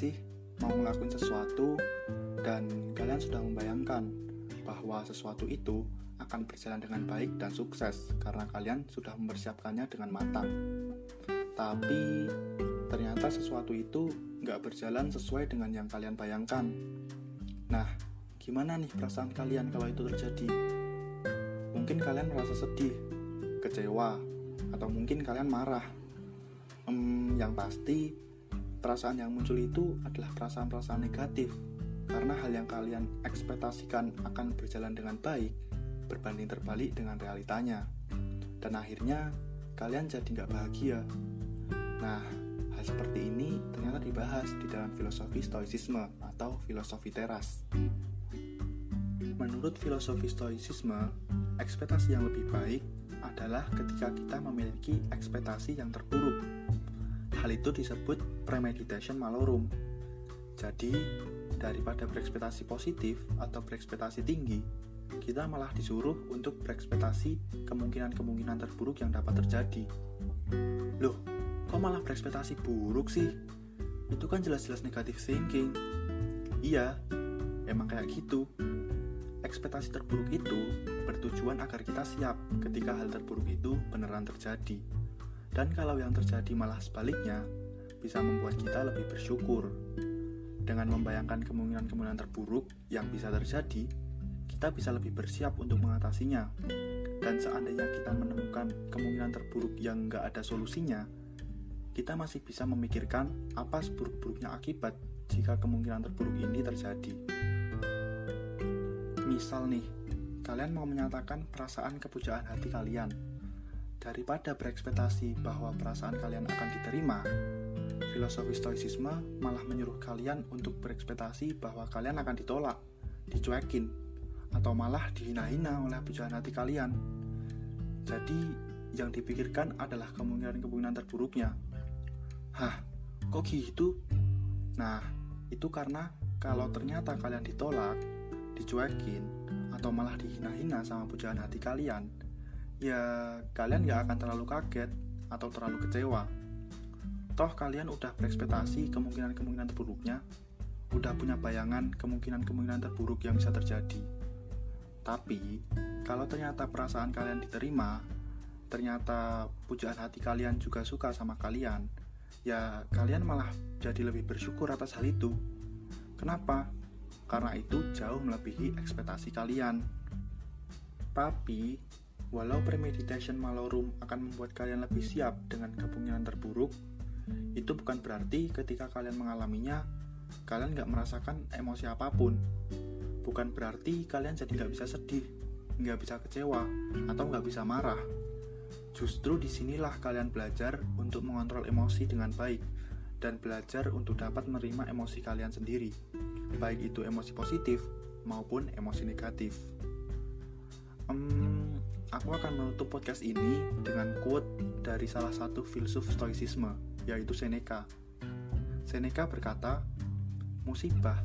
sih mau ngelakuin sesuatu dan kalian sudah membayangkan bahwa sesuatu itu akan berjalan dengan baik dan sukses karena kalian sudah mempersiapkannya dengan matang. Tapi ternyata sesuatu itu nggak berjalan sesuai dengan yang kalian bayangkan. Nah, gimana nih perasaan kalian kalau itu terjadi? Mungkin kalian merasa sedih, kecewa, atau mungkin kalian marah. Hmm, yang pasti, perasaan yang muncul itu adalah perasaan-perasaan negatif. Karena hal yang kalian ekspektasikan akan berjalan dengan baik berbanding terbalik dengan realitanya. Dan akhirnya kalian jadi nggak bahagia. Nah hal seperti ini ternyata dibahas di dalam filosofi stoicisme atau filosofi teras. Menurut filosofi stoicisme ekspektasi yang lebih baik adalah ketika kita memiliki ekspektasi yang terburuk hal itu disebut premeditation malorum jadi daripada berekspektasi positif atau berekspektasi tinggi, kita malah disuruh untuk berekspektasi kemungkinan-kemungkinan terburuk yang dapat terjadi. Loh, kok malah berekspektasi buruk sih? Itu kan jelas-jelas negatif thinking. Iya, emang kayak gitu. Ekspektasi terburuk itu bertujuan agar kita siap ketika hal terburuk itu beneran terjadi. Dan kalau yang terjadi malah sebaliknya, bisa membuat kita lebih bersyukur dengan membayangkan kemungkinan-kemungkinan terburuk yang bisa terjadi, kita bisa lebih bersiap untuk mengatasinya. Dan seandainya kita menemukan kemungkinan terburuk yang nggak ada solusinya, kita masih bisa memikirkan apa seburuk-buruknya akibat jika kemungkinan terburuk ini terjadi. Misal nih, kalian mau menyatakan perasaan kepujaan hati kalian. Daripada berekspektasi bahwa perasaan kalian akan diterima, filosofi stoicisme malah menyuruh kalian untuk berekspektasi bahwa kalian akan ditolak, dicuekin, atau malah dihina-hina oleh pujaan hati kalian. Jadi, yang dipikirkan adalah kemungkinan-kemungkinan terburuknya. Hah, kok gitu? Nah, itu karena kalau ternyata kalian ditolak, dicuekin, atau malah dihina-hina sama pujaan hati kalian, ya kalian gak akan terlalu kaget atau terlalu kecewa Toh kalian udah berekspektasi kemungkinan-kemungkinan terburuknya, udah punya bayangan kemungkinan-kemungkinan terburuk yang bisa terjadi. Tapi, kalau ternyata perasaan kalian diterima, ternyata pujaan hati kalian juga suka sama kalian, ya kalian malah jadi lebih bersyukur atas hal itu. Kenapa? Karena itu jauh melebihi ekspektasi kalian. Tapi, walau premeditation malorum akan membuat kalian lebih siap dengan kemungkinan terburuk, itu bukan berarti ketika kalian mengalaminya, kalian nggak merasakan emosi apa pun. Bukan berarti kalian jadi nggak bisa sedih, nggak bisa kecewa, atau nggak bisa marah. Justru di sinilah kalian belajar untuk mengontrol emosi dengan baik dan belajar untuk dapat menerima emosi kalian sendiri, baik itu emosi positif maupun emosi negatif. Aku akan menutup podcast ini dengan quote dari salah satu filsuf stoicisme, yaitu Seneca. Seneca berkata, musibah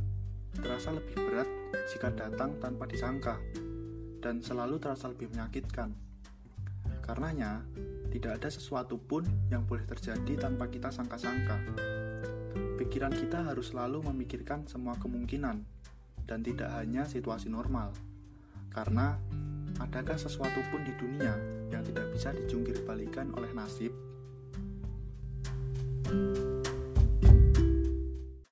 terasa lebih berat jika datang tanpa disangka dan selalu terasa lebih menyakitkan. Karenanya, tidak ada sesuatu pun yang boleh terjadi tanpa kita sangka-sangka. Pikiran kita harus selalu memikirkan semua kemungkinan dan tidak hanya situasi normal. Karena Adakah sesuatu pun di dunia yang tidak bisa dijungkir balikan oleh nasib? thank you